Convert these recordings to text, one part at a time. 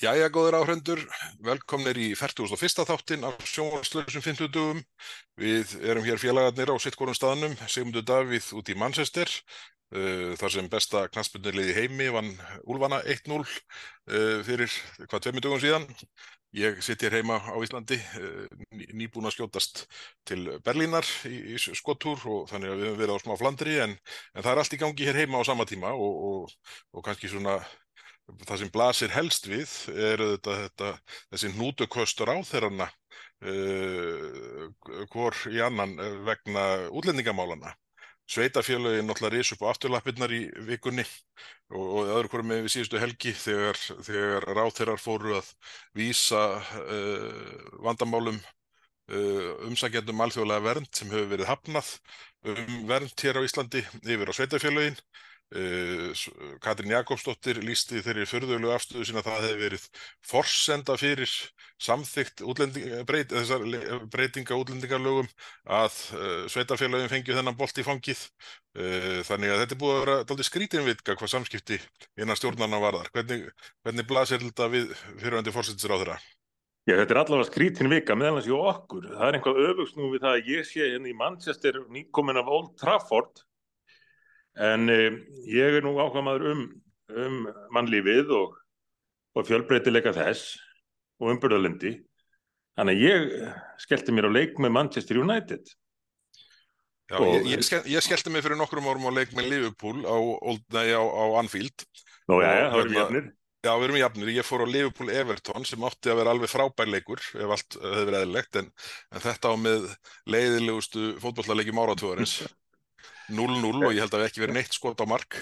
Jæja, góður áhrendur, velkomnir í 41. þáttin af sjónvarslöðsum 50 dugum. Við erum hér félagarnir á sittgórum staðnum, Sigmundur Davíð út í Manchester, uh, þar sem besta knastbundinliði heimi vann Úlfana 1-0 uh, fyrir hvað tveimur dugum síðan. Ég sitt hér heima á Íslandi, uh, nýbúin að skjótast til Berlínar í, í skottúr og þannig að við höfum verið á smá flandri en, en það er allt í gangi hér heima á sama tíma og, og, og kannski svona það sem blasir helst við er þetta, þetta þessi nútuköstur á þeirrana uh, hvor í annan vegna útlendingamálana. Sveitafélagin náttúrulega rís upp á afturlappirnar í vikunni og, og öðru hverju með við síðustu helgi þegar, þegar ráþeirar fóru að vísa uh, vandamálum uh, umsækjandum alþjóðlega vernd sem hefur verið hafnað um vernd hér á Íslandi yfir á sveitafélagin Uh, Katrín Jakobsdóttir lísti þeirri förðulegu afstöðu sína að það hefði verið forsenda fyrir samþygt breyt, breytinga útlendingarlögum að uh, sveitafélagin fengið þennan bolt í fangið. Þannig að þetta er búið að vera daldi skrítinvitka hvað samskipti innan stjórnarna varðar. Hvernig, hvernig blasir þetta við fyrirvændi fórsættisir á þeirra? Já, þetta er allavega skrítin vika þess að okkur, það er einhvað öfugsnú við það að ég sé henni hérna í Manchester nýkomin af Old Trafford En eh, ég er nú ákvæmaður um, um mannlífið og, og fjölbreytileika þess og umbyrðalindi. Þannig að ég skellti mér á leik með Manchester United. Já, og, ég, ég, skell, ég skellti mig fyrir nokkrum orðum á leik með Liverpool á, á, á Anfield. Nú já, já, það erum við jafnir. Já, við erum jafnir. Ég fór á Liverpool Everton sem átti að vera alveg frábær leikur ef allt hefði verið eðlilegt en, en þetta á með leiðilegustu fótballalegjum áratúarins. 0-0 og ég held að það ekki verið neitt skot á mark.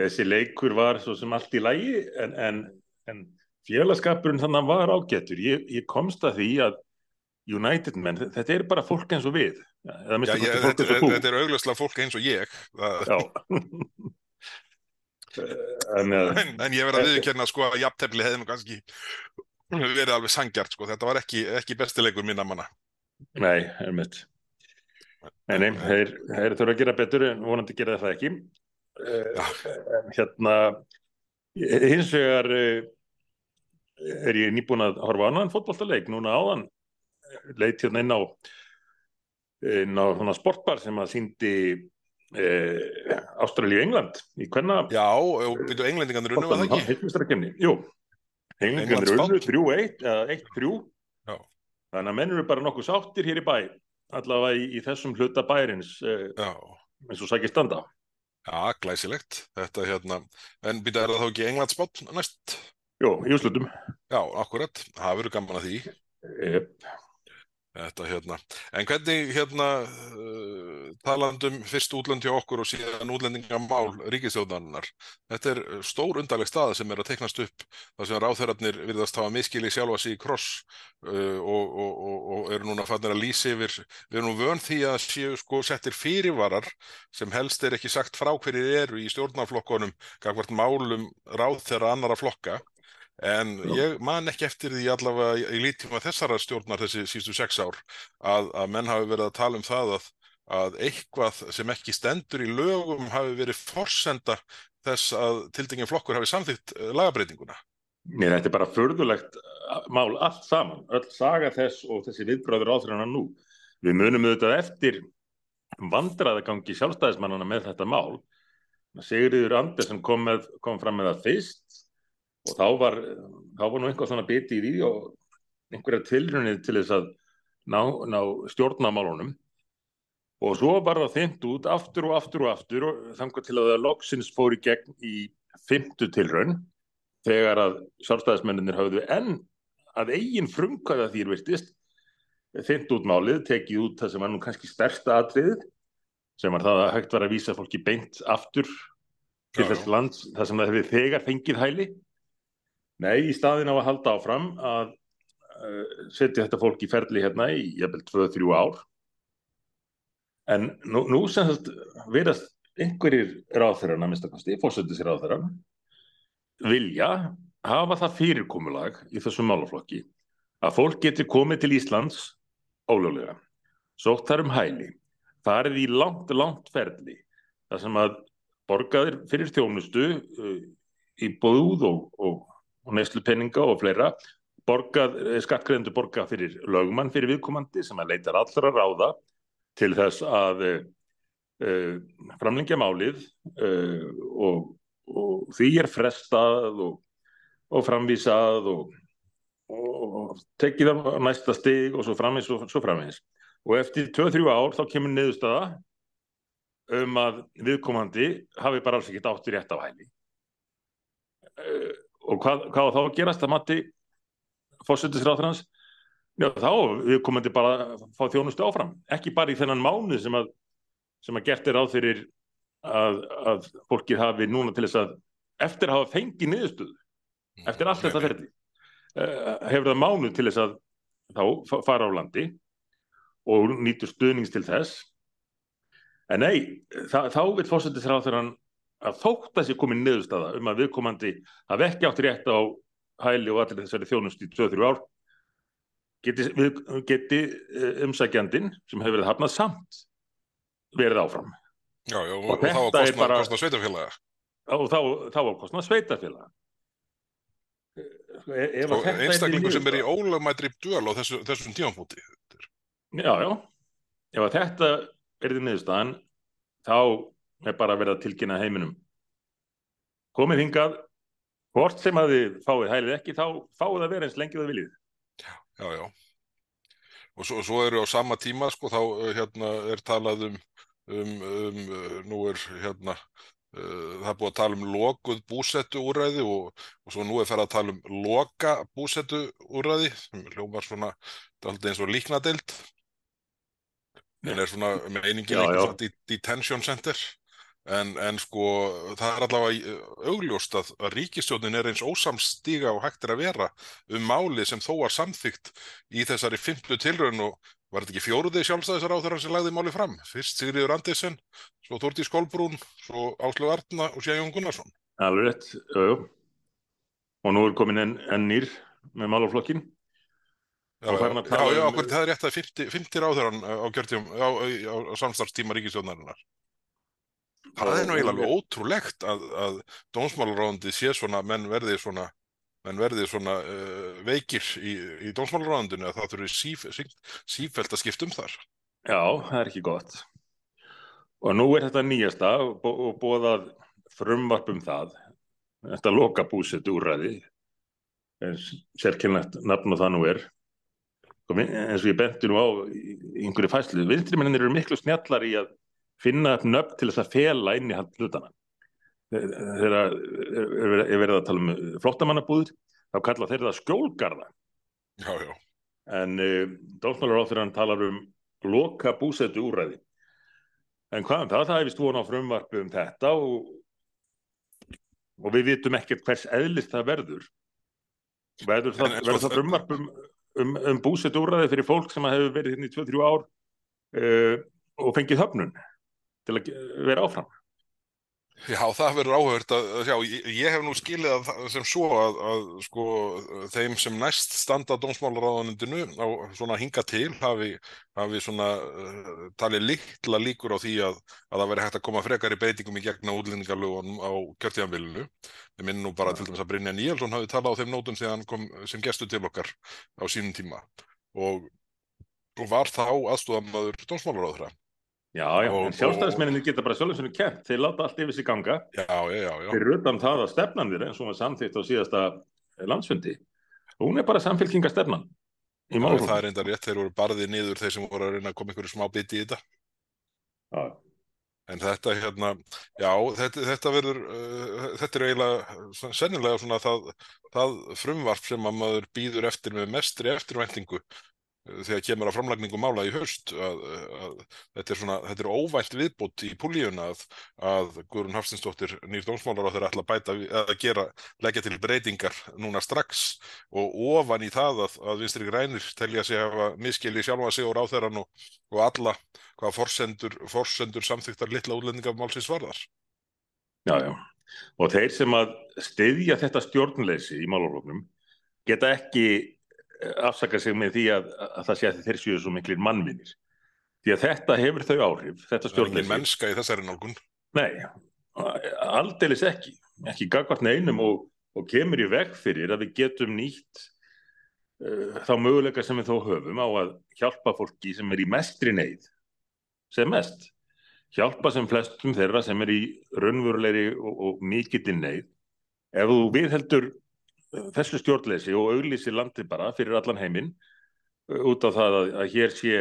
Þessi leikur var svo sem allt í lægi en, en, en félagskapurinn þannig var ágættur. Ég, ég komst að því að United menn, þetta er bara fólk eins og við. Já, ég, þetta, er, þetta er augljóslega fólk eins og ég. Já. en, en, en ég verði að viðkjörna sko að jafntefni hefði nú kannski verið alveg sangjart sko. Þetta var ekki, ekki bestilegur minna manna. Nei, er mitt. Nei, nei, þeir, þeir þurfa að gera betur en vonandi gera það ekki. Uh, hérna, hins vegar uh, er ég nýbúin að horfa annan fótballtaleik núna áðan, leitt hérna inn á, inn á sportbar sem að síndi uh, Ástralíu England í hvenna... Já, og byrju englendingarnir unnu að það ekki? Heilmestrakefni, jú. Englendingarnir unnu 3-1, eða 1-3. Þannig að menn eru bara nokkuð sáttir hér í bæ allavega í, í þessum hluta bærins eh, eins og sækir standa. Já, glæsilegt. Þetta hérna, en býta er það þá ekki Englandsbátt næst? Jó, í úslutum Já, akkurat, það verður gaman að því? Jep Þetta hérna, en hvernig hérna uh, talandum fyrst útlönd hjá okkur og síðan útlendingamál ríkistjóðarinnar, þetta er stór undarleg stað sem er að teiknast upp þar sem ráþærarnir virðast hafa miskili sjálfa sig í kross uh, og, og, og, og eru núna fannir að lýsa yfir, við erum nú vön því að séu sko settir fyrirvarar sem helst er ekki sagt frá hverju eru í stjórnarflokkonum, gangvart málum ráþæra annara flokka En ég man ekki eftir því allavega í lítíma þessara stjórnar þessi sístu sex ár að, að menn hafi verið að tala um það að, að eitthvað sem ekki stendur í lögum hafi verið forsenda þess að tildingin flokkur hafi samþýtt eh, lagabreitinguna. Mér er bara förðulegt eh, mál allt saman, öll saga þess og þessi viðbröður áþrjána nú. Við munum auðvitað eftir vandraðagangi sjálfstæðismannana með þetta mál. Sigriður Andersen kom, með, kom fram með það fyrst og þá var, þá var nú einhvað svona biti í því og einhverja tilrunið til þess að ná, ná stjórnamálunum og svo var það þynt út aftur og aftur og aftur og þannig til að það loksins fór í gegn í fymtu tilrun þegar að sjálfstæðismenninir hafðu enn að eigin frumkvæða þýr virtist þynt út málið, tekið út það sem var nú kannski stærsta atriðið sem var það að hægt var að vísa fólki beint aftur til þess lands þar sem það hefði þegar fengið hæli Nei, í staðin á að halda áfram að uh, setja þetta fólk í ferli hérna í jæfnvel 2-3 ár. En nú, nú sem þetta verðast einhverjir ráþurana, minnstakosti, fórsöndisir ráþurana, vilja hafa það fyrirkomulag í þessum málaflokki að fólk getur komið til Íslands ólöglega, sótt þar um hæli, farið í langt, langt ferli, þar sem að borgaðir fyrir þjónustu uh, í búð og, og og neyslupenninga og fleira borgað, skattgreðendur borga fyrir lögmann fyrir viðkomandi sem að leitar allra ráða til þess að uh, framlengja málið uh, og, og því er frestað og, og framvísað og, og tekið á næsta stig og svo framvís og svo framvís og eftir 2-3 ár þá kemur niðurstaða um að viðkomandi hafi bara alls ekkert áttur rétt á hæli og hvað, hvað þá gerast? Að mati fósundisráþrans já þá viðkomandi bara fá þjónustu áfram, ekki bara í þennan mánu sem að, sem að gert er á fyrir að, að fólkið hafi núna til þess að eftir að hafa fengið niðurstöðu eftir allt þetta ferði uh, hefur það mánu til þess að þá fara á landi og nýtur stuðnings til þess. En nei, þá vil fósundisráþrann að þótt að sé komin niðurstaða um að viðkomandi hafi ekki átt rétt á hæli og allir þessari þjónust í 2-3 ár geti, geti umsækjandin sem hefur verið hafnað samt verið áfram. Já, já, og, og þá var kostnað, bara, kostnað sveitafélaga og þá, þá var kostnað sveitafélaga e og einstaklingu sem er í ólögmættri döl á þessu, þessum tímanfóti Já, já. Ef að þetta er því niðurstaðan þá er bara að verða tilkynna heiminum. Komið hingað hvort sem að þið fáið hælið ekki þá fáið að vera eins lengið að viljið. Já, já. Og svo, svo eru á sama tíma sko þá hérna er talað um, um, um nú er hérna uh, það er búið að tala um lokuð búsettu úræði og, og svo nú er það að tala um loka búsettu úræði sem hljómar svona eins og líknadeild. En er svona meiningin eitthvað detention center En, en sko það er allavega augljóst að, að ríkistjónin er eins ósamstíga og hægt er að vera um máli sem þó var samþygt í þessari fimmlu tilraun og var þetta ekki fjóruði sjálfstæðisar á þeirra sem lagði máli fram? Fyrst Sigriður Andesen, svo Þórti Skólbrún, svo Áslu Arna og Sjæjón Gunnarsson. Alveg rétt, jú, jú. Og nú er komin enn en nýr með málaflokkin. Já, já, já, já um... það er rétt að 50, 50 ráðurann á, á, á, á samstarfstíma ríkistjónarinnar. Það er nú eiginlega ótrúlegt að, að dómsmálaráðandi sé svona menn verði svona, menn verði svona uh, veikir í, í dómsmálaráðandinu að það þurfi síf, síf, sífælt að skipta um þar. Já, það er ekki gott. Og nú er þetta nýjasta og bóðað frumvarp um það. Þetta loka búset úrræði, sérkynlegt nafn og það nú er. eins og ég benti nú á einhverju fæslu. Vinstrimennir eru miklu snjallar í að finna upp nöfn til þess að fela inn í hann hlutana. Þegar er verið að tala um flottamannabúður, þá kalla þeir það skjólgarða. Já, já. En dómsmálar á þeirra hann talar um loka búsetu úræði. En hvað um það? Það hefist vona á frumvarpu um þetta og, og við vitum ekkert hvers eðlist það verður. Verður það, verður það frumvarpu um, um, um búsetu úræði fyrir fólk sem hefur verið hérna í 2-3 ár uh, og fengið höfnun? Til að vera áfram Já, það verður áhört að, já, ég, ég hef nú skilið að, sem svo að, að sko, þeim sem næst standa dómsmálaráðanundinu á svona hinga til hafi, hafi svona uh, talið líkla líkur á því að það veri hægt að koma frekar í beitingum í gegna útlendingarlugunum á kjörtíðanvilinu. Ég minn nú bara til dæmis að Brynja Níelsson hafi talað á þeim nótum þegar hann kom sem gestu til okkar á sínum tíma og, og var þá aðstúðamaður dómsmálaráðra. Já, já, og, en sjálfstæðismenninni geta bara sjálfsögum kent, þeir láta allt yfir sig ganga já, já, já. þeir rutan það að stefnan þeirra eins og var samþýtt á síðasta landsfundi og hún er bara samfélkingastefnan í málum. Það er enda rétt, þeir voru barðið niður þeir sem voru að reyna að koma ykkur smá biti í þetta Já En þetta hérna, já, þetta, þetta verður, uh, þetta er eiginlega sennilega svona það, það frumvarp sem að maður býður eftir með mestri eftirvæntingu þegar kemur að framlagningu mála í höst að, að þetta er svona, þetta er óvænt viðbútt í púlíun að, að Guðrun Hafstinsdóttir nýr dómsmálar á þeirra ætla að bæta að gera, leggja til breytingar núna strax og ofan í það að, vinstri grænir telja sig að miskili sjálfa sig og ráþæran og, og alla hvaða forsendur, forsendur samþyktar litla útlendingamálsins varðar. Já, já, og þeir sem að styðja þetta stjórnleysi í málurloknum geta ekki afsaka sig með því að, að það sé að þeir séu svo miklir mannvinir. Því að þetta hefur þau áhrif þetta er ekki mennska í þessari nálgun. Nei, aldeilis ekki. Ekki gagvart neinum og, og kemur í veg fyrir að við getum nýtt uh, þá möguleika sem við þó höfum á að hjálpa fólki sem er í mestri neyð sem mest. Hjálpa sem flestum þeirra sem er í raunverulegri og, og mikill neyð. Ef þú viðheldur þessu stjórnleysi og auglýsi landi bara fyrir allan heiminn út af það að, að hér sé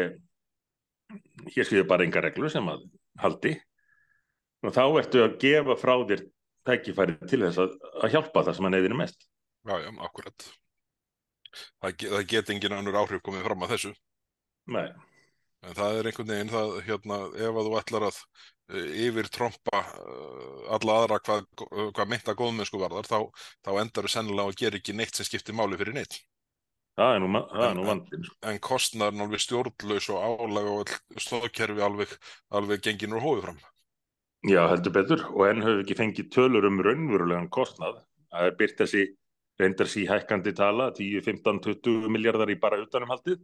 hér séu bara enga reglur sem að haldi og þá ertu að gefa frá þér tækifæri til þess að, að hjálpa það sem að neyðinu mest. Já, já, akkurat. Það, það get engin annur áhrif komið fram að þessu. Nei. En það er einhvern veginn það, hérna, ef að þú ætlar að uh, yfir trompa uh, alla aðra hvað, hvað mynda góðmennsku varðar, þá, þá endar þau sennilega að gera ekki neitt sem skiptir máli fyrir neitt. Það er nú, nú vandin. En, en kostnarn alveg stjórnlaus og álag og stóðkerfi alveg, alveg gengin úr hóðu fram. Já, heldur betur og enn höfum við ekki fengið tölur um raunverulegan kostnað. Það er byrt þessi reyndar síhækkandi tala, 10, 15, 20 miljardar í bara utanumhaldið.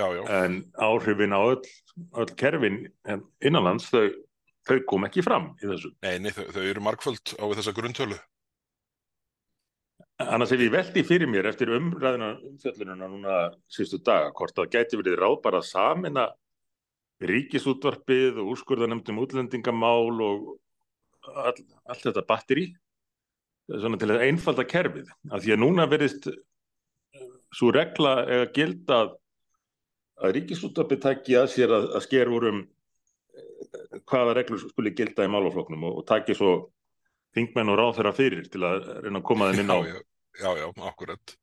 Já, já. En áhrifin á öll, öll kerfin innanlands, þau, þau kom ekki fram í þessu. Nei, nei þau, þau eru markvöld á þessa grunntölu. Annars ef ég veldi fyrir mér eftir umræðina umfjöllununa núna sístu daga, hvort það gæti verið ráð bara að samina ríkisútvarpið og úrskurðanemndum útlendingamál og all, allt þetta batteri svona til að einfalda kerfið af því að núna verðist svo regla eða gilda að ríkisútvarpið takki að sér að, að sker úr um hvaða reglur skuli gilda í málafloknum og, og takki svo þingmenn og ráð þeirra fyrir til að reyna að koma þeim inn á Já, já, já, akkurat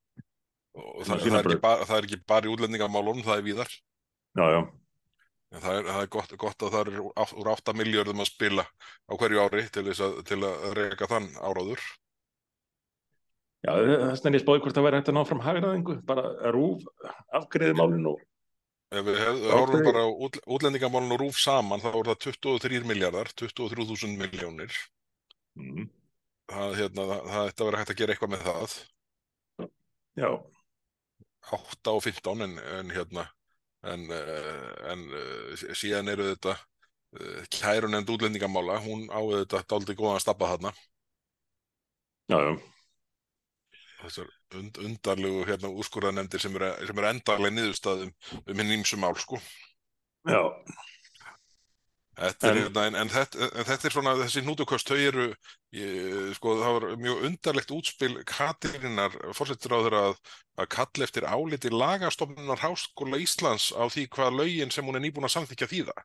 og það, það, er bara, það er ekki bara í útlendingamálunum, það er víðar Já, já En það er, það er gott, gott að það er úr 8 miljardum að spila á hverju ári til, að, til að reyka þann áráður. Já, þess vegna ég spóði hvort það væri hægt að ná fram hagraðingu, bara rúf afgriðið málinu. Ef við horfum bara á út, útlendingamálinu og rúf saman, þá er það 23 miljardar, 23.000 miljónir. Mm. Það, hérna, ætti að vera hægt að gera eitthvað með það. Já. 8 og 15 en, en hérna en, eh, en eh, síðan eru þetta eh, kærun en útlendingamála, hún áður þetta daldi góðan að stappa þarna Já, já Þessar und, undarlegu hérna úrskurðanemdir sem eru er endarlega niðurstaðum um hinn ímsum mál sko. Já. Þetta en, er, en, en, þetta, en þetta er svona þessi nútukost, þau eru ég, sko það var mjög undarlegt útspil Katirinnar, fórsettur á þeirra að, að kalla eftir áliti lagastofnunar Háskóla Íslands á því hvað lögin sem hún er nýbúin að samþykja þýða.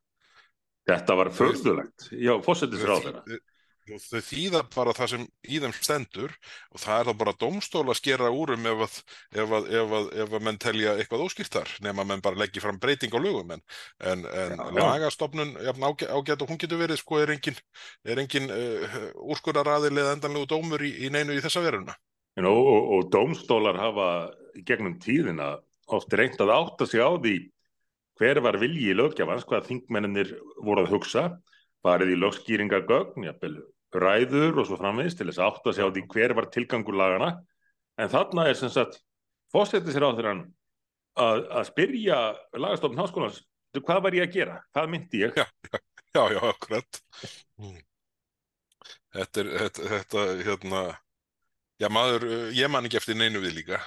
Þetta var förðulegt, já, fórsettur á þeirra þau þýða bara það sem í þeim stendur og það er þá bara domstól að skera úrum ef að, ef að, ef að, ef að menn telja eitthvað óskýrtar nema menn bara leggja fram breyting á lögum en, en, en ja, lagastofnun ágætt ágæt og hún getur verið sko er engin, er engin uh, úrskuraraðil eða endanlegu dómur í, í neinu í þessa veruna. Og, og, og domstólar hafa gegnum tíðina oft reynd að átta sig á því hver var vilji í lögjafans, hvað þingmenninir voru að hugsa farið í lögskýringagögn, jafnvel ræður og svo framvegist til þess að átta sig á því hver var tilgangur lagana en þarna er sem sagt fósettir sér á þeirra að, að spyrja lagastofn háskólans hvað var ég að gera, hvað myndi ég? Já, já, já, akkurat. Þetta er þetta, þetta hérna já maður, ég man ekki eftir neinu við líka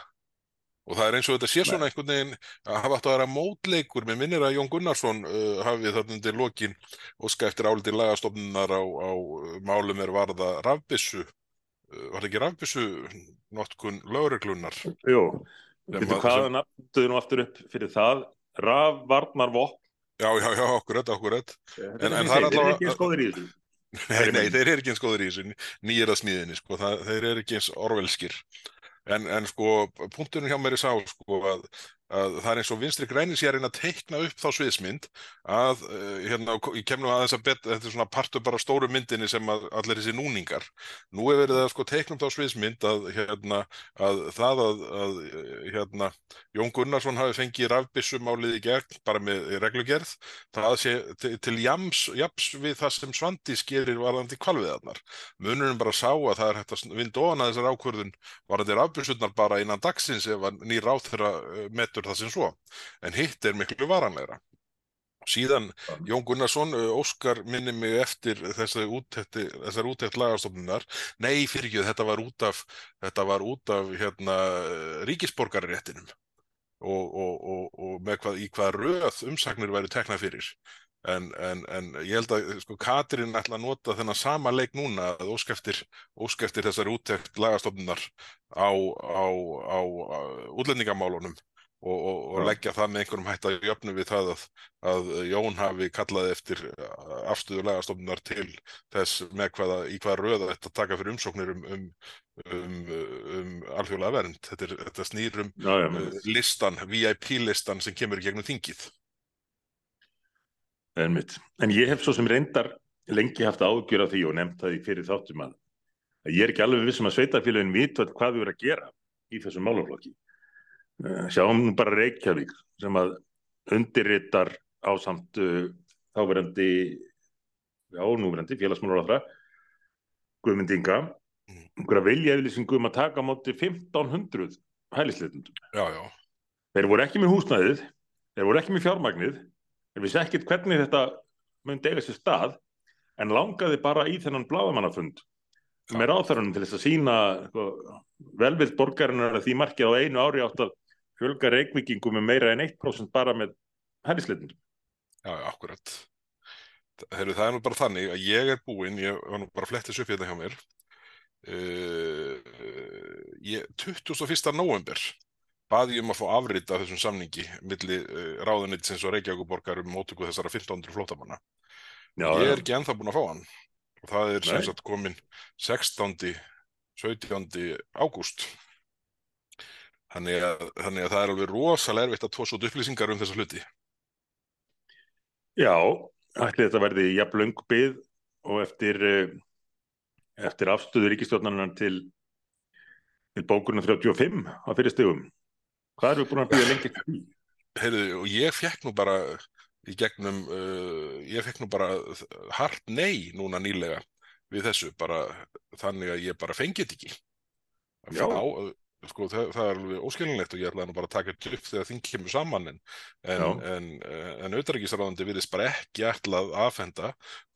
og það er eins og þetta sé svona einhvern veginn að hafa átt að vera mótleikur. Með minnir að Jón Gunnarsson uh, hafið þarna undir lokin og skæftir áliti lagastofnunar á, á málum er varða rafbissu uh, var það ekki rafbissu notkun lögreglunar Jú, veitu hvað nafnduðu nú aftur upp fyrir það? Rafvarnarvokk Já, já, já, okkurat, okkurat en, en það er þessu. Nei, nei, þeir eru ekki eins góður í þessu nýjara smiðinni, sko, það, þeir eru ekki eins orvelskir En, en sko, punktunum hjá mér er sá sko að að það er eins og vinstri grænir sé að reyna að teikna upp þá sviðsmynd að uh, hérna, ég kem nú aðeins að bet, þetta er svona partur bara stóru myndinni sem að allir þessi núningar. Nú er verið að sko teikna upp þá sviðsmynd að hérna að það að, að hérna Jón Gunnarsson hafi fengið rafbissumálið í gegn bara með reglugerð það sé til, til jams, jams við það sem Svandís gerir varðandi kvalviðarnar munurinn bara sá að það er hægt að vind ofan að þessar ákvörðun varðandi rafbissurnar bara innan dagsins ef nýr ráð þeirra met betur það sem svo, en hitt er miklu varanlegra. Síðan Jón Gunnarsson, Óskar minni mig eftir þessari úttekt lagastofnunar. Nei, fyrir ekki, þetta var út af, þetta var út af hérna, ríkisborgarréttinum og, og, og, og með hvað, í hvað röð umsagnir væri teknað fyrir. En, en, en ég held að sko, Katrín ætla að nota þennan sama leik núna að óskeftir, óskeftir þessari úttekt lagastofnunar á, á, á, á útlendingamálunum og, og, og leggja það með einhverjum hætt að jöfnu við það að, að Jón hafi kallaði eftir afstöðu lagastofnunar til þess með hvaða, í hvaða röða þetta taka fyrir umsóknir um, um, um, um alþjóðlega vernd. Þetta, er, þetta snýr um Já, já, uh, listan, VIP-listan sem kemur gegnum þingið. Einmitt. En ég hef svo sem reyndar lengi haft ágjör af því og nefnt það í fyrir þáttum að ég er ekki alveg vissum að sveitafélagin vita hvað við erum að gera í þessum málaflokki. Eh, Sjáum nú bara Reykjavík sem að undirritar á samt uh, þáverandi, já, núverandi félagsmálaráðra Guðmyndinga, Mm. einhverja viljaflýsingu um að taka á móti 1500 hælisleitundum. Þeir voru ekki með húsnæðið, þeir voru ekki með fjármagnið, þeir vissi ekkit hvernig þetta myndi eiga sér stað, en langaði bara í þennan bláðamannafund með ráþarunum til þess að sína sko, velvild borgarinnar því markið á einu ári átt að fjölga reikvikingum með meira en 1% bara með hælisleitundum. já, akkurat. Heru, það er nú bara þannig að ég er búinn, ég var nú bara flettis upp hérna hjá mér, uh, ég, 21. november baði ég um að fá afrit af þessum samningi milli uh, ráðunitsins og Reykjavíkuborgar um mótöku þessara 1500 flótamanna. Já, Ég er ekki ennþá búinn að fá hann og það er sem sagt komin 16. 17. ágúst. Þannig að, þannig að það er alveg rosalega erfitt að tósa út upplýsingar um þessa hluti. Já, ætli þetta verði jafn löng byð og eftir, eh, eftir afstöðu ríkistjórnarinnar til, til bókurinn 35 á fyrir stegum. Hvað við búin að byggja lengi eftir því? Heyrðu, og ég fekk nú bara í gegnum, uh, ég fekk nú bara hart nei núna nýlega við þessu, bara þannig að ég bara fengi þetta ekki. Fá, sko, það, það er alveg óskilinlegt og ég ætlaði nú bara að taka þetta upp þegar þing kemur saman en, en, en, en auðvitaðrækisraðandi virðist bara ekki ætlað aðfenda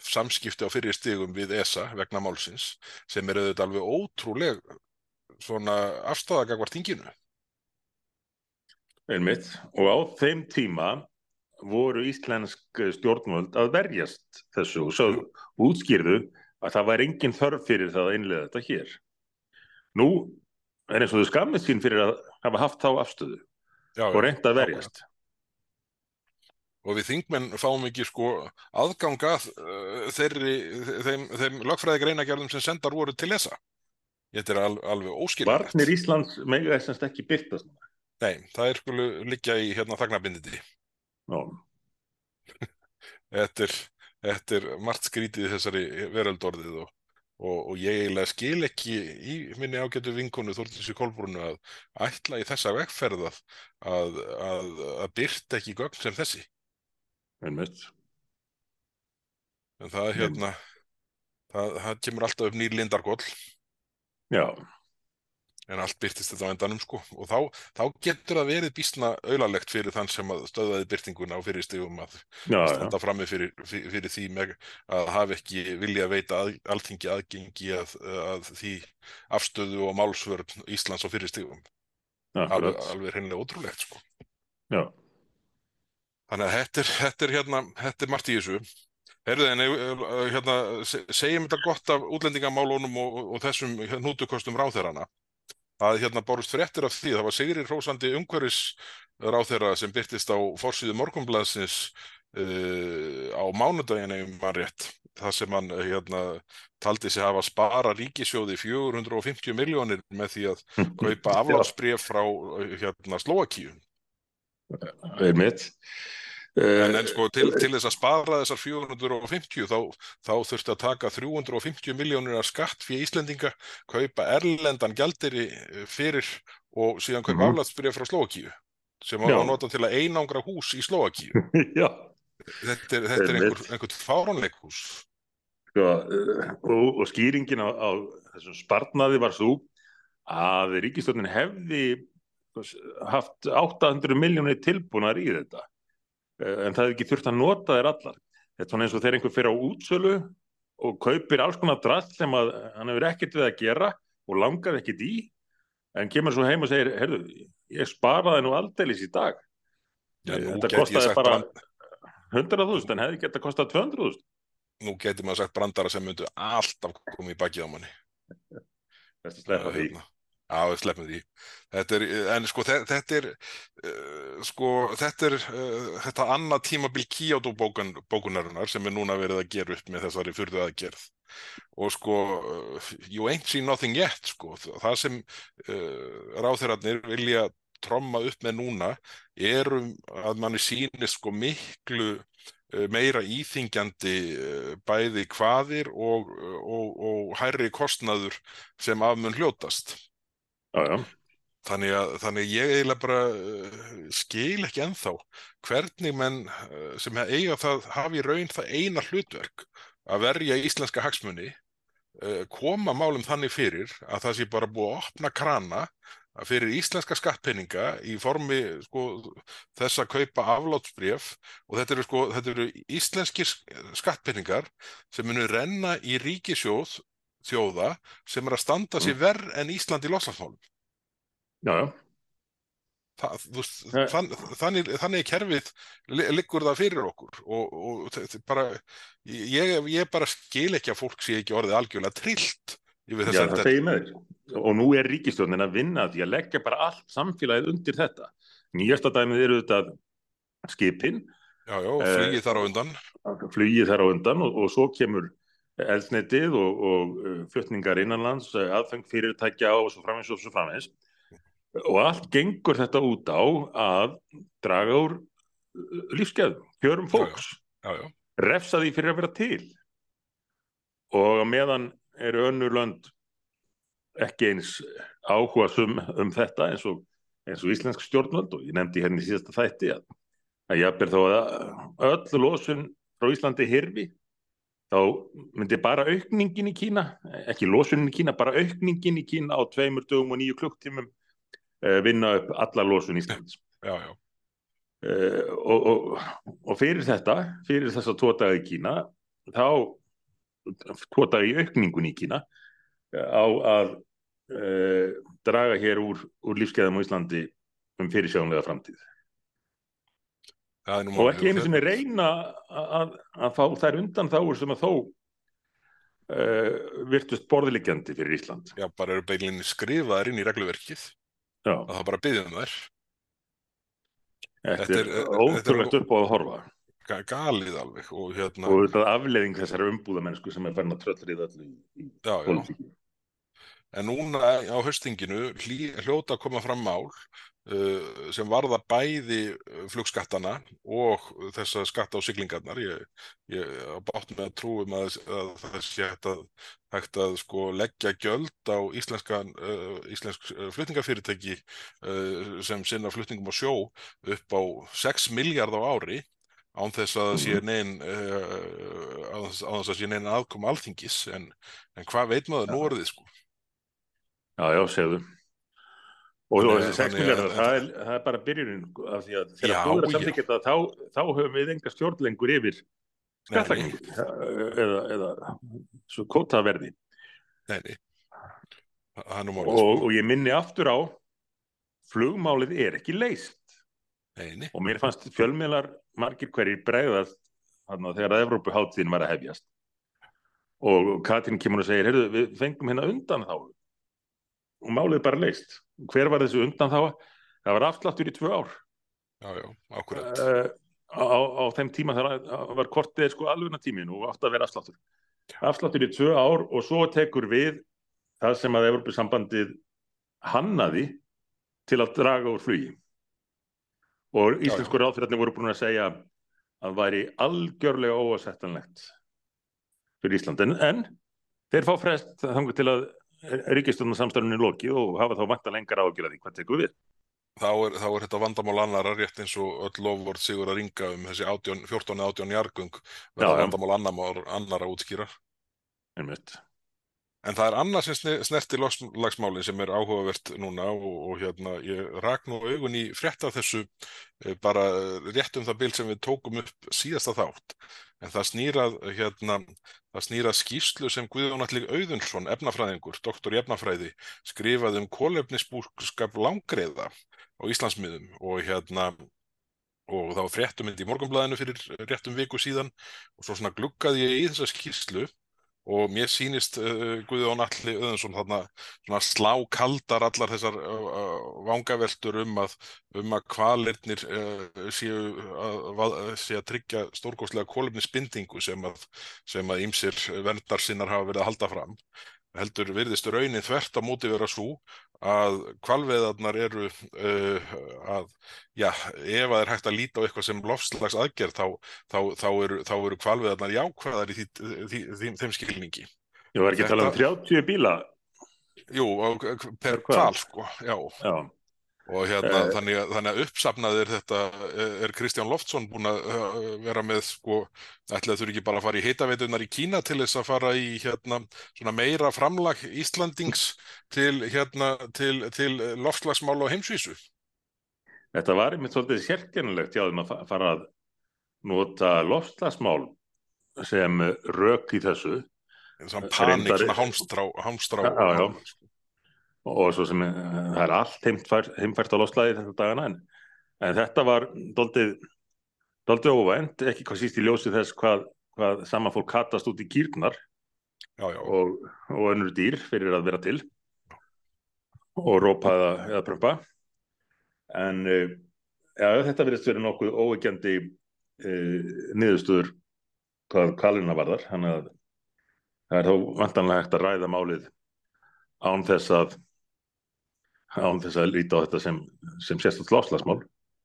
samskipti á fyrir stigum við ESA vegna málsins sem er auðvitað alveg ótrúleg svona afstæða gagvart þinginu. Einmitt. Og á þeim tíma voru íslensk stjórnvöld að verjast þessu og svo útskýrðu að það var engin þörf fyrir það að innlega þetta hér. Nú er eins og þau skammist sín fyrir að hafa haft þá afstöðu Já, og reynd að verjast. og við þingmenn fáum ekki sko aðgang að uh, þeirri, þeim, þeim lögfræði greinagerðum sem sendar voru til þessa. Þetta er al, alveg óskiljanlegt. Varnir Íslands mega þessast ekki byrtast. Nei, það er skulu liggja í hérna þagnabindindi. Já, Þetta er, er margt skrítið þessari veröldorðið og, og, og ég eiginlega skil ekki í minni ágætu vinkonu Þórtísi Kolbrúnu að ætla í þessa vegferð að, að, að, að byrta ekki gögn sem þessi. einmitt. En það er hérna, það, það kemur alltaf upp nýr lindargóll. Já, en allt byrtist þetta á endanum sko. Og þá, þá getur það verið býstna auðalegt fyrir þann sem að stöðaði byrtinguna á fyrir stigum að já, já, standa frammi fyrir, fyrir, fyrir því með að hafa ekki vilja að veita að, alþingi aðgengi að, að því afstöðu og málsvörn Íslands á fyrir stigum. Alveg, alveg hreinlega ótrúlegt sko. Já, þannig að þetta er, þetta er hérna þetta er margt í þessu. Herðu, en eh, hérna, se- segjum þetta gott af útlendingamálunum og, og þessum nútukostum ráþerana að hérna bárust fréttir af því, það var Sigri Hrósandi umhverfis ráþera sem byrtist á forsíðu morgunblaðsins uh, á mánudaginn ef maður rétt, það sem hann eh, hérna taldi sig hafa spara ríkisjóði 450 miljónir með því að kaupa aflátsbref frá eh, hérna Slóakíu einmitt. En, Uh, en sko til, til þess að spara þessar 450 þá, þá þurfti að taka 350 miljónir skatt fyrir Íslendinga, kaupa erlendan gjaldiri fyrir og síðan kaupa Mhm. aflatsbyrja frá Slóakíu sem var nota til að einangra hús í Slóakíu. já, Þetta er, þetta er einhver, Einmitt. einhver fáránleikhús. sko, og, og skýringin á, á þessum sparnaði var svo að ríkistjórnin hefði haft 800 miljónir tilbúnar í þetta eh, en það hefði ekki þurft að nota þær allar. Þetta er svona eins og þegar einhver fyrir á útsölu og kaupir alls konar drast sem að hann hefur ekkert við að gera og langar ekkert í, en kemur svo heim og segir, heyrðu, ég sparaði nú aldeilis í dag. Já, nú Þetta sagt bara brand- 100.000 en hefði geta kostað 200.000. nú geti maður sagt brandara sem myndu alltaf koma í bakið á manni. Þetta sleppa því. Já, við sleppum því. Þetta er, en sko, þe- þetta er, uh, sko, þetta er, uh, þetta annað tímabil bókun, bókunarinnar sem er núna verið að gera upp með þessari fyrðu aðgerð. Og sko, uh, you ain't seen nothing yet, sko. Það sem uh, ráþeirarnir vilja tromma upp með núna erum að manni sýnist sko miklu meira íþingjandi bæði hvaðir og, og, og hærri kostnaður sem af mun hljótast. Já, já. Þannig að, þannig að ég eiginlega bara uh, skil ekki ennþá hvernig menn uh, sem eiga það hafi raun það eina hlutverk að verja íslenska hagsmuni uh, koma málum þannig fyrir að það sé bara búið að opna krana fyrir íslenska skattpeninga í formi sko, þess að kaupa aflátsbref og þetta eru, sko, þetta eru íslenskir skattpeningar sem munu renna í ríkisjóð þjóða sem er að standa sér verð en Ísland í loftslagsmálum. Já, já. Þú veist, Nei. þann, þannig, þannig er kerfið li- liggur það fyrir okkur og, og þetta er bara, ég, ég bara skil ekki að fólk sé ekki orðið algjörlega trillt yfir það segir með þér. Og nú er ríkistjórnin að vinna að því að leggja bara allt samfélagið undir þetta. Nýjasta dæmið eru þetta skipin, Já, já, Eh, flugið þar á undan. flugið þar á undan og, og svo kemur eldsneitið og, og uh, flutningar innanlands, uh, aðfeng fyrirtækja og svo framins og svo framins. Og allt gengur þetta út á að draga úr uh, lífsgæðum, kjörum fólks. Já, já, refsa því fyrir að vera til og meðan eru önnur lönd ekki eins áhuga um, um þetta eins og, eins og íslensk stjórnvöld og ég nefndi hérna í síðasta þætti að, að ég ber þó að öll losun frá Íslandi hirfi þá myndi bara aukningin í Kína ekki losunin í Kína, bara aukningin í Kína á tveimur dögum og nýju klukktímum uh, vinna upp alla losun Íslands já, já, Uh, og, og, og fyrir þetta, fyrir tvo daga í Kína, þá í aukningun í Kína á að uh, draga hér úr, úr lífskeiðum á Íslandi um fyrirsjónlega framtíð. Er Og ekki einu sinni reyna að, að fá þær undan þáur sem að þó uh, virtust borðiliggjandi fyrir Ísland. Já, bara eru beilinni skrifaðar inn í regluverkið Já, að það bara byggðum þær. þetta þetta er er- er- ótrúlegt upp á að horfa. Ga- Galið alveg og hérna, Og þetta afleðing þessari umbúðamennsku sem er farin að tröllrið öllu í, pólitíkinni. En núna á haustinginu hlý, hljóta að koma fram mál sem varða bæði uh, flugskattana og þessa skatta á siglingarnar. Ég, ég bátt með að trúum að, að það sé hægt að, hægt að sko leggja gjöld á íslenska, uh, íslensk uh, flutningafyrirtæki uh, sem sinna flutningum á sjó upp á 6 miljard á ári án þess að það sé neinn uh, án þess án þess að sé neinn aðkoma alþingis. En, en hvað veit maður? Nú orðið sko. Já, já, segðu. Og, og Þannig- þessi 6 þannig að- miljardar, það, það er bara byrjunin af því að þegar þú er að já. samþykja þetta þá, þá höfum við enga stjórn lengur yfir skattlagningu eða, eða svo kótaverði Nei, nei. Málið sko. og, og ég minni aftur á flugmálið er ekki leist Nei, nei. og mér fannst fjölmiðlar margir hverjir bregðast þarna þegar að Evrópuháttíðin var að hefjast og Katrín kemur og segir heyrðu, við fengum hérna undan þá og málið bara leist hver var þessu undan þá? Það var afsláttur í tvö ár. Já, já, uh, á, á þeim tíma þar að- var kortið sko alvegna tímin og átt að vera afsláttur. Afsláttur í tvö ár og svo tekur við það sem að Evropasambandið hannaði til að draga úr flugi. Og íslensku ráðfyrirarnir voru búin að segja að væri algjörlega óasettanlegt fyrir Ísland. En, en þeir fá frest þangur til að ríkistjóðnarsamstörnunni lokið og hafa þá vanta lengar ágjörði hvað tekur við Þá er, þá er þetta vandamál annara rétt eins og öll lofvort sigur að ringa um þessi 18, 14 átjón jargung Já, verða vandamál annara útskýra. einmitt. En það er annað sem snerti lagsmáli sem er áhugavert núna og, og hérna ég rak nú augun í frétt af þessu eh, bara rétt um það bil sem við tókum upp síðasta þátt. En það snýrað hérna, það snýrað skýslu sem Guðjón Allig Auðunsson, efnafræðingur, doktor í efnafræði, skrifaði um kólefnisbúrskap langreiða á Íslandsmiðum og hérna og þá fréttum myndi í morgunblæðinu fyrir réttum viku síðan og svo svona gluggaði ég í þessa skýslu og mér sýnist uh, Guðjón Alli Öðunsson þarna slá kaldar allar þessar uh, vangaveltur um að um að kvalirnir uh, séu að, sé að tryggja stórgóðslega kólumnisbindingu sem að ímsir verndarsinnar hafa verið að halda fram heldur virðist raunin þvert á móti vera svo að kvalveðarnar eru uh, að, já, ef það er hægt að líta á eitthvað sem lofslags aðgerð þá, þá, þá eru, eru kvalveðarnar jákvæðar í því, því, því, þeim skilningi. Ég var ekki að tala um 30 bíla? Jú, per kval, sko, já. Já og hérna eh, þannig, þannig að uppsafnaðir þetta er Kristján Loftsson búin að vera með sko ætlaði þurfi ekki bara að fara í heitaveitunar í Kína til þess að fara í hérna svona meira framlag Íslandings til hérna til, til loftslagsmál á heimsvísu? Þetta var einmitt svolítið sérkennilegt já þeim að fara að nota loftslagsmál sem rök í þessu. Svona panik, svona hámstrá hámstrá já, já, já og svo sem eh, það er allt heimfært, heimfært á loslæði þetta dagana en, en þetta var doldið, doldið óvænt, ekki hvað síst í ljósi þess hvað, hvað sama fólk kattast út í kýrnar já, já. og, og önnur dýr fyrir að vera til og rópa eða, prömpa en eh, ja, þetta verðist verið nokkuð óegjandi e, niðurstöður hvað kalina varðar þannig að það er þó vantanlega hægt að ræða málið án þess að án þess að líta á þetta sem, sem sérstætt láslagsmál.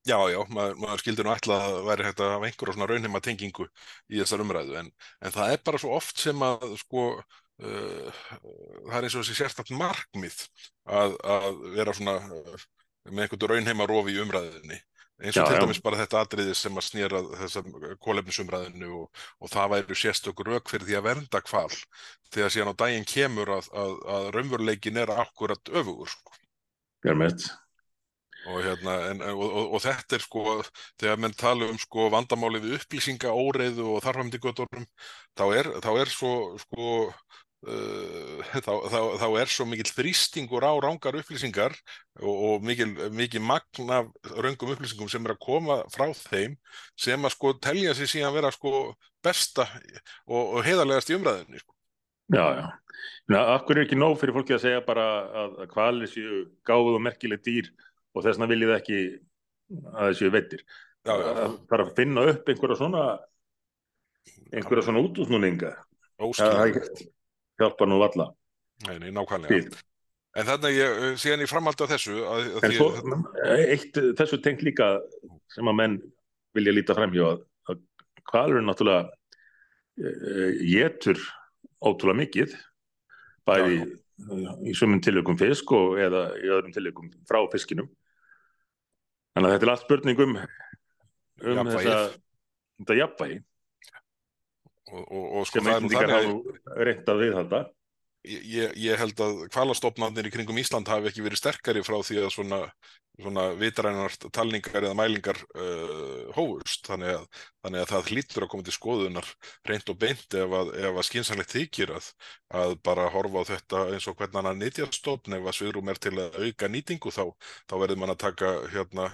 Já, já, maður, maður skildir nú alltaf að væri hægt að einhverjum svona raunheima tengingu í þessar umræðu en, en það er bara svo oft sem að sko uh, það er eins og þessi sérstætt markmið að, að vera svona uh, með einhvern raunheima rofi í umræðinni eins og já, til dæmis já. bara þetta atriði sem að snýra þessar kólefnisumræðinu og, og það væri sérstökur rauk fyrir því að vernda kval að síðan á daginn kemur að, að, að raunveruleikin er akkurat öfugur sko. Germett. Og, hérna, en, og, og, og þetta er sko, þegar menn tala um sko vandamálið upplýsinga, óreiðu og þarfamdi göttunum, þá er, þá er svo, sko, uh, þá, þá, þá er svo mikil þrýstingur á rángar upplýsingar og mikil, mikil magna raungum upplýsingum sem er að koma frá þeim sem að sko telja sér síðan vera sko besta og heiðarlegast í umræðinni sko. Já, já. Akkur er ekki nóg fyrir fólki að segja bara að hvalir séu gáð og merkileg dýr og þess vegna viljið ekki að það séu vettir. Það þarf að finna upp einhverja svona einhverja svona útúsnúninga. Óskilvægt. Hjálpa nú valla. Nei, nei, nákvæmlega. En þannig ég, síðan ég framaldi á þessu að, að En svo, eitt þessu tengt líka sem að menn vilja líta fremjá að, að hvalur náttúrulega getur ótrúlega mikið bæði já, já. í sumum tilökum fisk og eða í öðrum tilökum frá fiskinum þannig að þetta er allt spurningum um Jafnvægið. þessa þetta jafnvægi og, og, og sko sem einhverjum hafa reynd að viðhalda Ég, ég held að kvalastofnarnir í kringum Ísland hafi ekki verið sterkari frá því að svona, svona vitrænar talningar eða mælingar uh, hófust þannig að, þannig að það hlýttur að koma til skoðunar reynd og beint ef að, að skynsanlegt þykir að, að bara horfa á þetta eins og hvernig hann að nýtjastofn ef að sviðrum er til að auka nýtingu þá, þá verður mann að taka hérna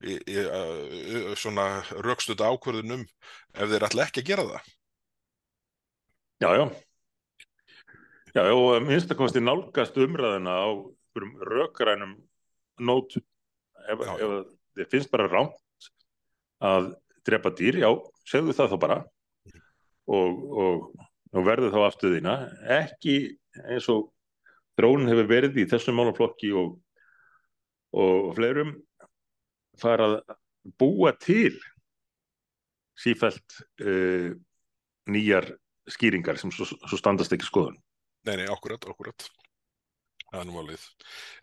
í, í, uh, svona raukstuða ákverðunum ef þeir ætla ekki að gera það. Já, já. Já, og minnstakosti nálgast umræðina á rökrænum nótum. Ef, ef þið finnst bara rámt að drepa dýr, já, segðu það þá bara og, og, og verðu þá aftuðina. Ekki eins og drónin hefur verið í þessum málaflokki og, og fleirum fara að búa til sífælt uh, nýjar skýringar sem svo, svo standast ekki skoðun. Nei, nei, okkurat, okkurat. Það er nú málið.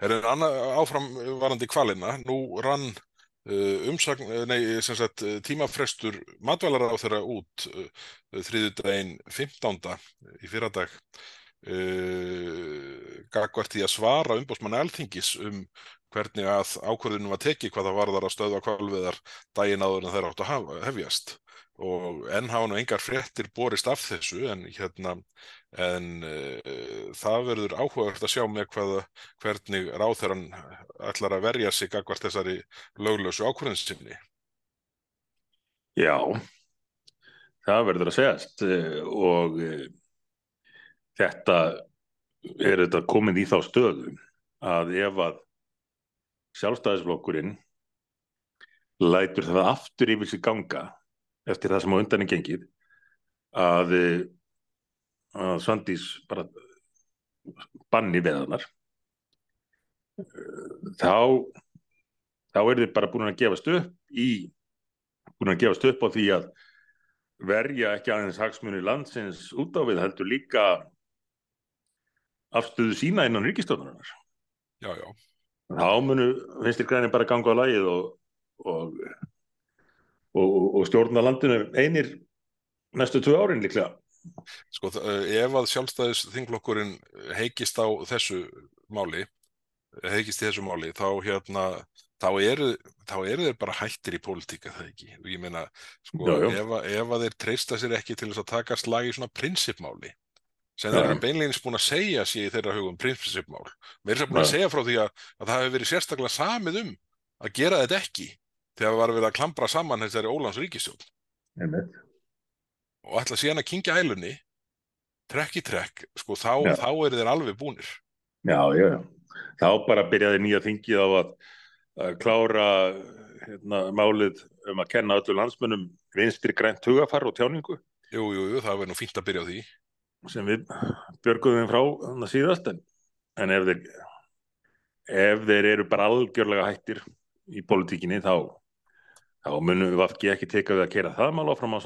Er það áfram varandi kvalina, nú rann uh, umsagn, uh, nei, sem sagt, uh, tímafrestur matvælar á þeirra út uh, þriðu daginn 15. í fyrradag uh, gagvart því að svara umbósmanni alþingis um hvernig að ákvörðunum var tekið hvað það varðar að stöðva kvalviðar daginn áður en þeir áttu að hefjast og enn hafa nú engar fréttir borist af þessu en hérna en uh, það verður áhugavert að sjá með hvað, hvernig ráþæran ætlar að verja sig gagvart þessari löglösu ákvörðinsinni. Já, það verður að segjast og þetta er þetta komin í þá stöðu að ef að sjálfstæðisflokkurinn lætur það aftur yfir sig ganga eftir það sem á undan er gengið að, að Svandís bara banni veðanar þá þá er þið bara búin að gefast upp í búin að gefast upp á því að verja ekki aðeins hagsmunni landsins út á við heldur líka afstöðu sína innan ríkistöðunar Já, já þá munu finnst þér græni bara ganga á lagið og, og, og, og stjórna landinu einir næstu tvö árin líklega Sko ef að sjálfstæðis þinglokkurinn heikist á þessu máli heikist í þessu máli þá hérna þá eru, þá eru þeir bara hættir í pólitíka það ekki og ég meina sko já, já. Ef, ef að þeir treysta sér ekki til þess að taka slag í svona prinsipmáli sem þeir eru beinleginis búin að segja sér í þeirra hugum prinsipmál. Við erum búin að segja frá því að, að það hefur verið sérstaklega samið um að gera þetta ekki þegar við varum við að klambra saman þessari Ólands ríkistjón. Og ætla síðan að kingja hælunni, trekk í trekk, sko þá, þá eru þeir alveg búnir. Já, já, já. Þá bara byrjaði nýja þingið á að, að klára hérna, málið um að kenna öllu landsmönnum vinstri grænt hugafar og tjáningu. Jú, jú, jú, það verður nú fínt að byrja á því sem við björgum þeim frá þannig að síðast en, en ef, þeir, ef þeir eru bara algjörlega hættir í politíkinni þá, þá munum við aftur ekki teka við að kera það mál áfram á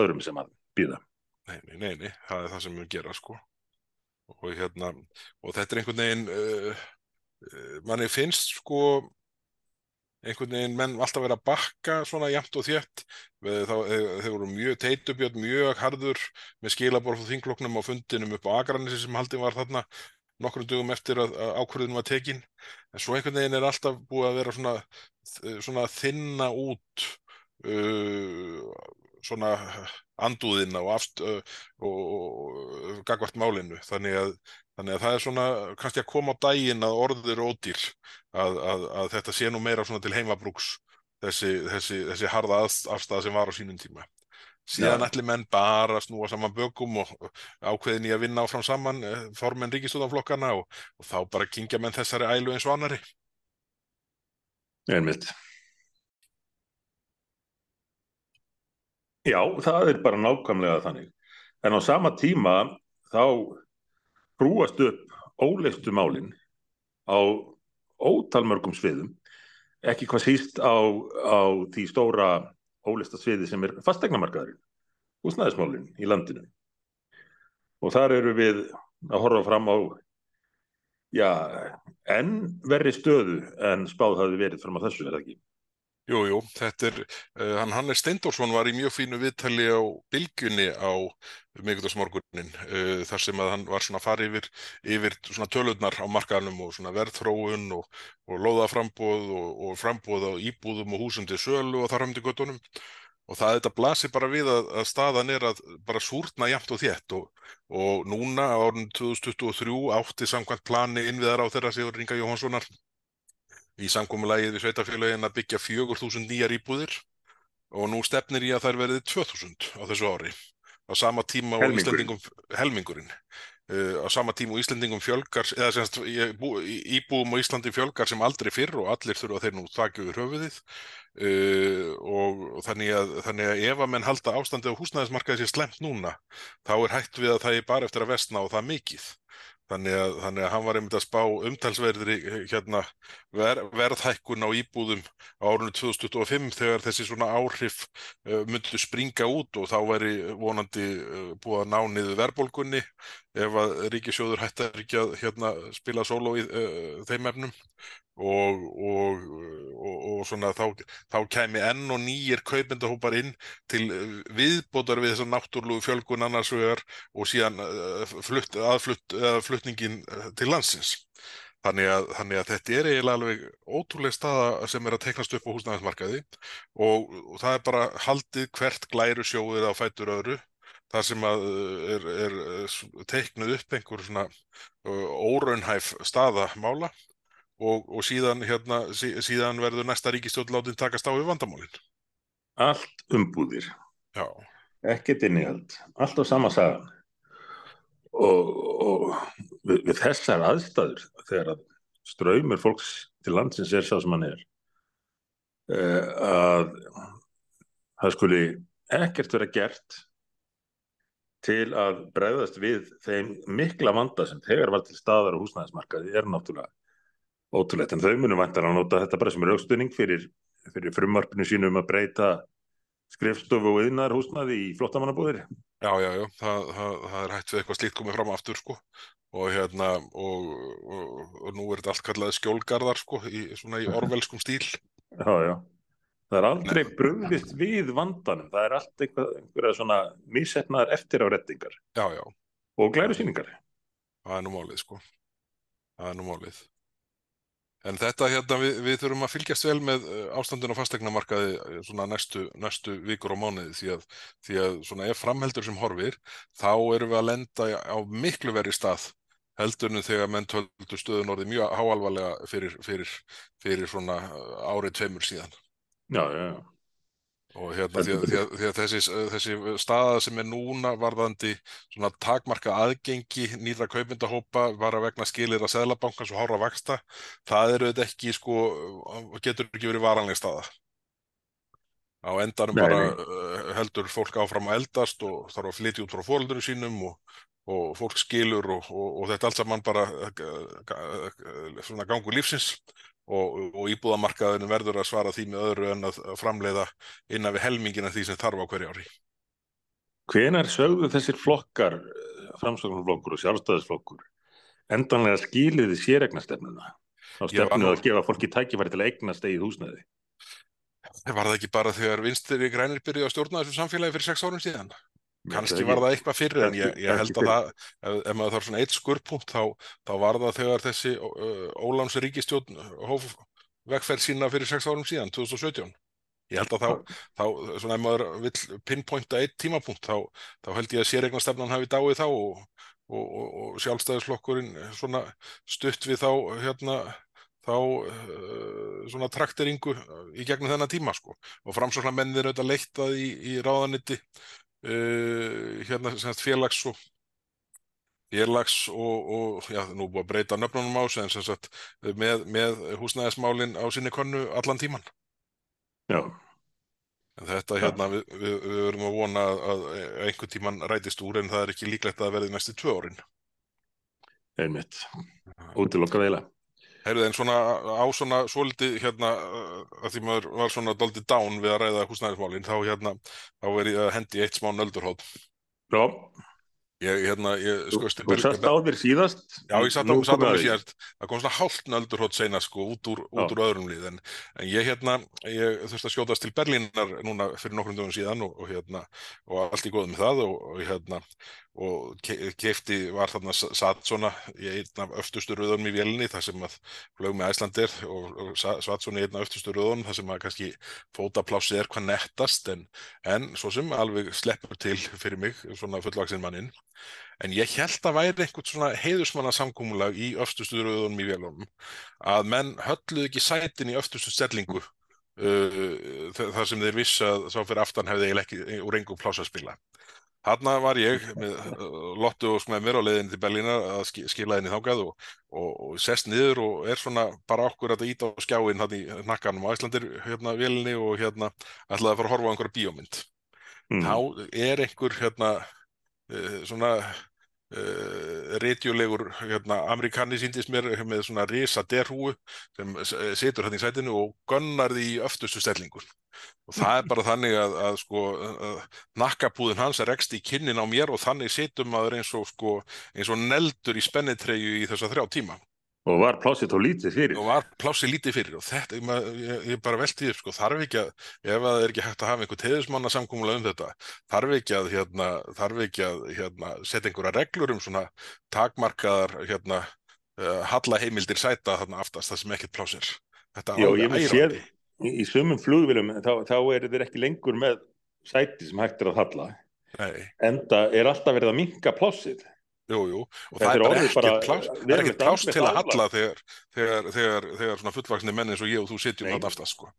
öðrum sem að býða Nei, nei, nei, nei, það er það sem við gera sko. Og hérna og þetta er einhvern veginn uh, manni finnst sko einhvern veginn menn alltaf verið að bakka svona jæmt og þétt. Þeir voru mjög teitubjörn, mjög harður með skilaborð og þingloknum á fundinum upp á Akranissi sem haldin var þarna nokkru dugum eftir að ákvörðunum var tekin. En svo einhvern veginn er alltaf búið að vera svona, svona þinna út uh, svona andúðina og, afst, uh, og, og gagvart málinu þannig að Þannig að það er svona kannski að koma á daginn að orður ódýr að, að, að þetta sé nú meira svona til heimabrúks þessi, þessi, þessi harða afstæða sem var á sínum tíma. Síðan ja. ætli menn bara snúa saman bökum og ákveðin í að vinna áfram saman eh, formen ríkistóðanflokkana og, og þá bara kingja menn þessari ælu eins og annari. Einmitt. Já, það er bara nákvæmlega þannig. En á sama tíma þá brúast upp óleistu málinn á ótalmörgum sviðum, ekki hvað síst á, á því stóra óleista sviði sem er fastegnamarkaðurinn, húsnæðismálinn í landinu. Og þar eru við að horfa fram á já, enn verri stöðu en spáð hafi verið fram á þessu, er það ekki? Jú, jú, þetta er, uh, hann Hannes Steindorsson var í mjög fínu viðtali á Bilgunni á miðgjóðsmorgunin uh, eh, þar sem að hann var svona farið yfir, yfir svona tölurnar á markanum og svona verðþróun og, og loðaframbóð og, og frambóð á íbúðum og húsum til sölu og þar hamdi göttunum og það þetta blasir bara við að, að staðan er að bara súrna jæmt og þétt og, og núna árun 2023 átti samkvæmt plani innviðar á þeirra Sigur Ringa Jóhanssonar í samkómulagið við sveitafélagin að byggja 4.000 nýjar íbúðir og nú stefnir í að þær verði 2.000 á þessu ári. Á sama tíma og Íslandingum helmingurinn. Uh, á sama tíma og Íslandingum fjölgar eða semst íbúum á Íslandi fjölgar sem aldrei fyrr og allir þurfa þeir nú þakja yfir höfuðið. Uh, og, og þannig að, þannig að ef að menn halda ástandi á húsnæðismarkaði sér slemt núna þá er hægt við að það er bara eftir að vestna og það mikið Þannig að, þannig að hann var einmitt að spá umtalsverðri hérna, ver, verðhækkun á íbúðum árunni 2025 þegar þessi svona áhrif uh, myndu springa út og þá væri vonandi uh, búið að ná niður verðbólgunni ef að ríkisjóður hættar ekki að hérna, spila sóló í uh, þeim efnum og, og, og, og svona þá, þá kemi enn og nýjir kaupendahópar inn til viðbótar við þessar náttúrlu fjölgun annars vegar og síðan flutt, aðflutt, aðflutningin til landsins. Þannig að, þannig að þetta er eiginlega alveg ótrúlega staða sem er að teiknast upp á húsnæðismarkaði og, og það er bara haldið hvert glæru sjóðið á fætur öðru þar sem að er, er teiknuð upp einhver svona óraunhæf staðamála og, og síðan, hérna, sí, síðan verður næsta ríkistjórn látið takast á við vandamálinn. Allt umbúðir. Já. Ekkert innihald. Allt á sama sagan og, og við, við þessar aðstæður þegar að ströymur fólks til landsins er sá sem hann er að það skuli ekkert vera gert til að bregðast við þeim mikla vanda sem þegar var til staðar á húsnæðismarkaði er náttúrulega ótrúlegt. En þau munum vantar að nota þetta bara sem raustunning fyrir, fyrir frumvarpinu sínum að breyta skrifstofu og yðnar húsnaði í flottamannabúðir Já, já, já, það, það, það er hægt við eitthvað slíkt komið fram aftur sko. Og hérna og, og, og nú er þetta allt kallað skjólgarðar sko í svona í orvelskum stíl. Já, já, það er aldrei bröðvist við vandanum, það er allt einhverja svona mísetnaðar eftir á rettingar Já, já. Og glæru síningar Það er nú málið sko. Það er nú málið. En þetta hérna, við, við þurfum að fylgjast vel með eh, ástandun á fastegnamarkaði eh, svona næstu, næstu vikur og mánuði því að, því að svona ef framheldur sem horfir, þá erum við að lenda á miklu veri stað heldurnu þegar menn töldu stöðun orðið mjög háalvarlega fyrir, fyrir, fyrir svona eh, árið tveimur síðan. Já, já, já. Og hérna því að, því að, því að þessi, þessi staða sem er núna varðandi svona takmarka aðgengi nýra kaupindahópa var að vegna skilir að Sæðlabankans og hára vaksta, það eru þetta ekki sko, getur ekki verið varanlega staða. Á endanum Nei, bara uh, heldur fólk áfram að eldast og þarf að flytja út frá fóreldunum sínum og, og fólk skilur og, og, og þetta allt saman bara uh, svona gangu lífsins og, og íbúðamarkaðinu verður að svara því með öðru en að framleiða innan við helmingina því sem þarf á hverju ári. Hvenar sögðu þessir flokkar, framsögnarflokkur og sjálfstæðisflokkur, endanlega skiliði séregnastefnuna á stefnu að gefa fólki tækifæri til að eignast eigið húsnæði? Var það ekki bara þegar vinstri grænir byrjuði að stjórna þessu samfélagi fyrir sex árum síðan? Kannski var það eitthvað fyrir en ég, ég held að það, ef, ef maður þarf svona eitt skurpunkt þá, þá var það þegar þessi Óláns ríkistjórn hóf vegferð sína fyrir sex árum síðan, 2017. Ég held að þá, þá svona ef maður vill pinpointa eitt tímapunkt, þá, þá held ég að séregnastefnan hafi dáið þá og, og, og, og sjálfstæðisflokkurinn svona stutt við þá hérna þá svona trakteringu í gegnum þennan tíma sko. Og framsóknar mennir auðvitað leittað í, í ráðaniti uh, hérna sem sagt félags og félags og, og já, nú búið að breyta nöfnunum á sig en sem sagt með, með húsnæðismálin á sinni konnu allan tíman Já, en þetta hérna við, við, við verum að vona að, að einhver tíman rætist úr en það er ekki líklegt að verði næstu tvö árin. Einmitt. Útilokka veila. Heyrðu en svona á svona svolítið hérna uh, að því maður var svona doldið down við að ræða húsnæðismálin þá hérna þá er ég að hendi eitt smá nöldurhótt Já, ég hérna ég þú, skoðst þú sast á þér síðast. Já, ég satt á, satt því. síðast, það kom svona hálft nöldurhótt seinna sko út úr, út úr öðrum lið en, en ég hérna, ég þurfti að skjótast til Berlínar núna fyrir nokkrum dögum síðan og, og hérna, og allt í góðum með það og, og hérna, og ke keifti, var þarna satt svona í einn af öftustu röðunum í vélinni þar sem að flög með Æslandir og, og sa- satt svona í einn af öftustu röðunum þar sem að kannski fótaplássi er hvað nettast en, en svo sem alveg sleppur til fyrir mig, svona fullvaksinn mannin En ég held að væri einhvern svona heiðusmanna samkúmulag í öftustu röðunum í vélunum að menn hölluðu ekki sætin í öftustu stellingu uh, þa- þar sem þeir vissi að sá fyrir aftan hefði ekki úr engum pláss að spila. Þarna var ég með uh, Lottu og með mér á leiðinni til Berlínar að ski- skila henni þákað og, og, og sest niður og er svona bara okkur að íta á skjáin hann í nakkanum á Íslandir hérna vélinni og hérna ætlaði að fara að horfa á einhverja bíómynd Mm. þá er einhver hérna uh, svona uh, rítjulegur hérna, amerikani síndist mér með svona risa derhúu sem situr hann í sætinu og gunnar því í öftustu stellingun og það er bara þannig að, að sko uh, nakkapúðin hans er ekst í kinnin á mér og þannig situm maður eins og sko eins og neldur í spennitreyju í þessa þrjá tíma Og var plásið þá lítið fyrir? og var plássi lítið fyrir og þetta, ég, ég, bara velti því, sko, þarf ekki að, ef að það er ekki hægt að hafa einhver teðismanna samkúmulega um þetta, þarf ekki að, hérna, þarf ekki að, hérna, setja einhverja reglur um svona takmarkaðar, hérna, uh, halla heimildir sæta þarna aftast, það sem ekkert plásir. Þetta er Já, ég hef séð í, í sumum flugvilum þá, þá er þeir ekki lengur með sæti sem hægt er að halla Nei, enda er alltaf verið að minka plássið jú, jú, og Þetta það er er það er pláss andlegt til að halla þegar, þegar, þegar, þegar svona fullvaksni menn eins og ég og þú sitjum þarna aftast, sko.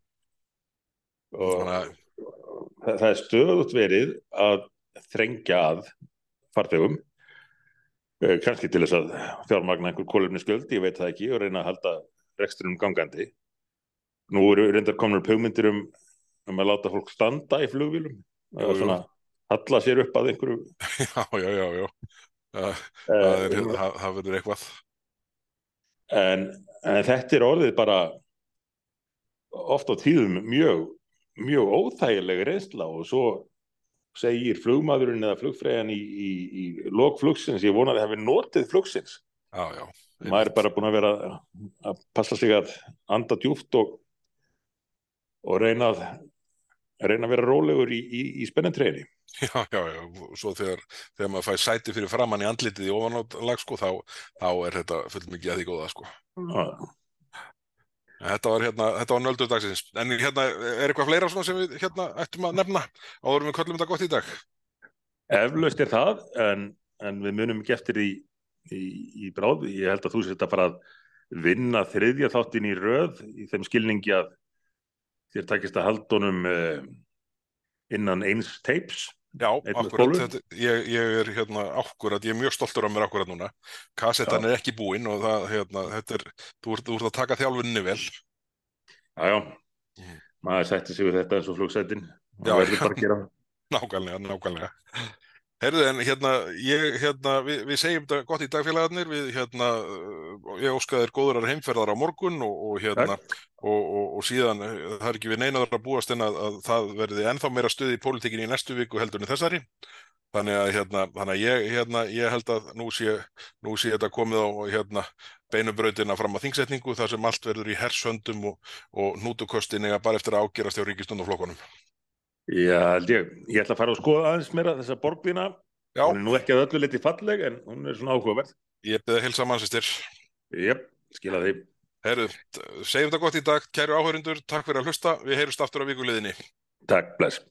það, það er stöðut verið að þrengja að farþegum eh, kannski til þess að fjármagna einhver kólefni skjöld, ég veit það ekki og reyna að halda reksturinnum gangandi. Nú eru reyndar komnur pugmyndir um, um að láta fólk standa í flugvílum og jú. svona halla sér upp að einhverju já, já, já, já, það, það verður eitthvað. en, en þetta er orðið bara oft á tíðum mjög mjög óþægileg reynsla og svo segir flugmaðurinn eða flugfræðan í, í, í lok flugsins, ég vona að það hefði notið flugsins Já, já. maður er bara búin að vera að passa sig að anda djúft og, og reyna að reyna að vera rólegur í, í, í spennentreini Já, já, já, og svo þegar, þegar maður fæ sæti fyrir framann í andlitið í ofanálag, sko, þá, þá er þetta full mikið að því góða, sko. En Þetta var hérna, þetta var nöldur dagsins. En hérna, er eitthvað fleira svona sem við hérna ættum að nefna áður við köllum þetta gott í dag? eflaust er það en, en við munum ekki eftir því í, í bráð, ég held að þú sér þetta bara að vinna þriðja þáttin í röð í þeim skilningi að þér takist að halda honum eh, innan eins teips Já, akkurat, þetta, ég, ég er hérna akkurat, ég er mjög stoltur af mér akkurat núna. Kassettan er ekki búinn og það, hérna, þetta er, þú ert, þú ert að taka þjálfunni vel. Já, já, Mhm. maður sætti sig við þetta eins og flugsætin Já, já. bara að gera það. Nákvæmlega, nákvæmlega. Herðu, en hérna, ég, hérna, við, við segjum þetta gott í dagfélagarnir, við, hérna, uh, ég óskaði þér góðurar heimferðar á morgun og, og hérna, og, og, og síðan, eh, það er ekki við neinaðar að búast en að, að það verði ennþá meira stuð í pólitíkinni í næstu viku heldur en þessari. Þannig að, hérna, þannig að ég, hérna, ég held að nú sé, nú sé þetta komið á, hérna, beinubrautina fram að þingsetningu þar sem allt verður í hersöndum og, og nútukostin eiga bara eftir að ágerast hjá ríkistundaflokkunum. Já, ég, ég ætla að fara og skoða aðeins meira þessa borgdýna, Já, hún er nú ekki að öllu liti falleg en hún er svona áhugaverð. ég beði að hilsa mannsistir. Jep, skila því. Herru, segjum þetta gott í dag, kæru áhörundur, takk fyrir að hlusta, við heyrjumst aftur á vikuliðinni. Takk, bless.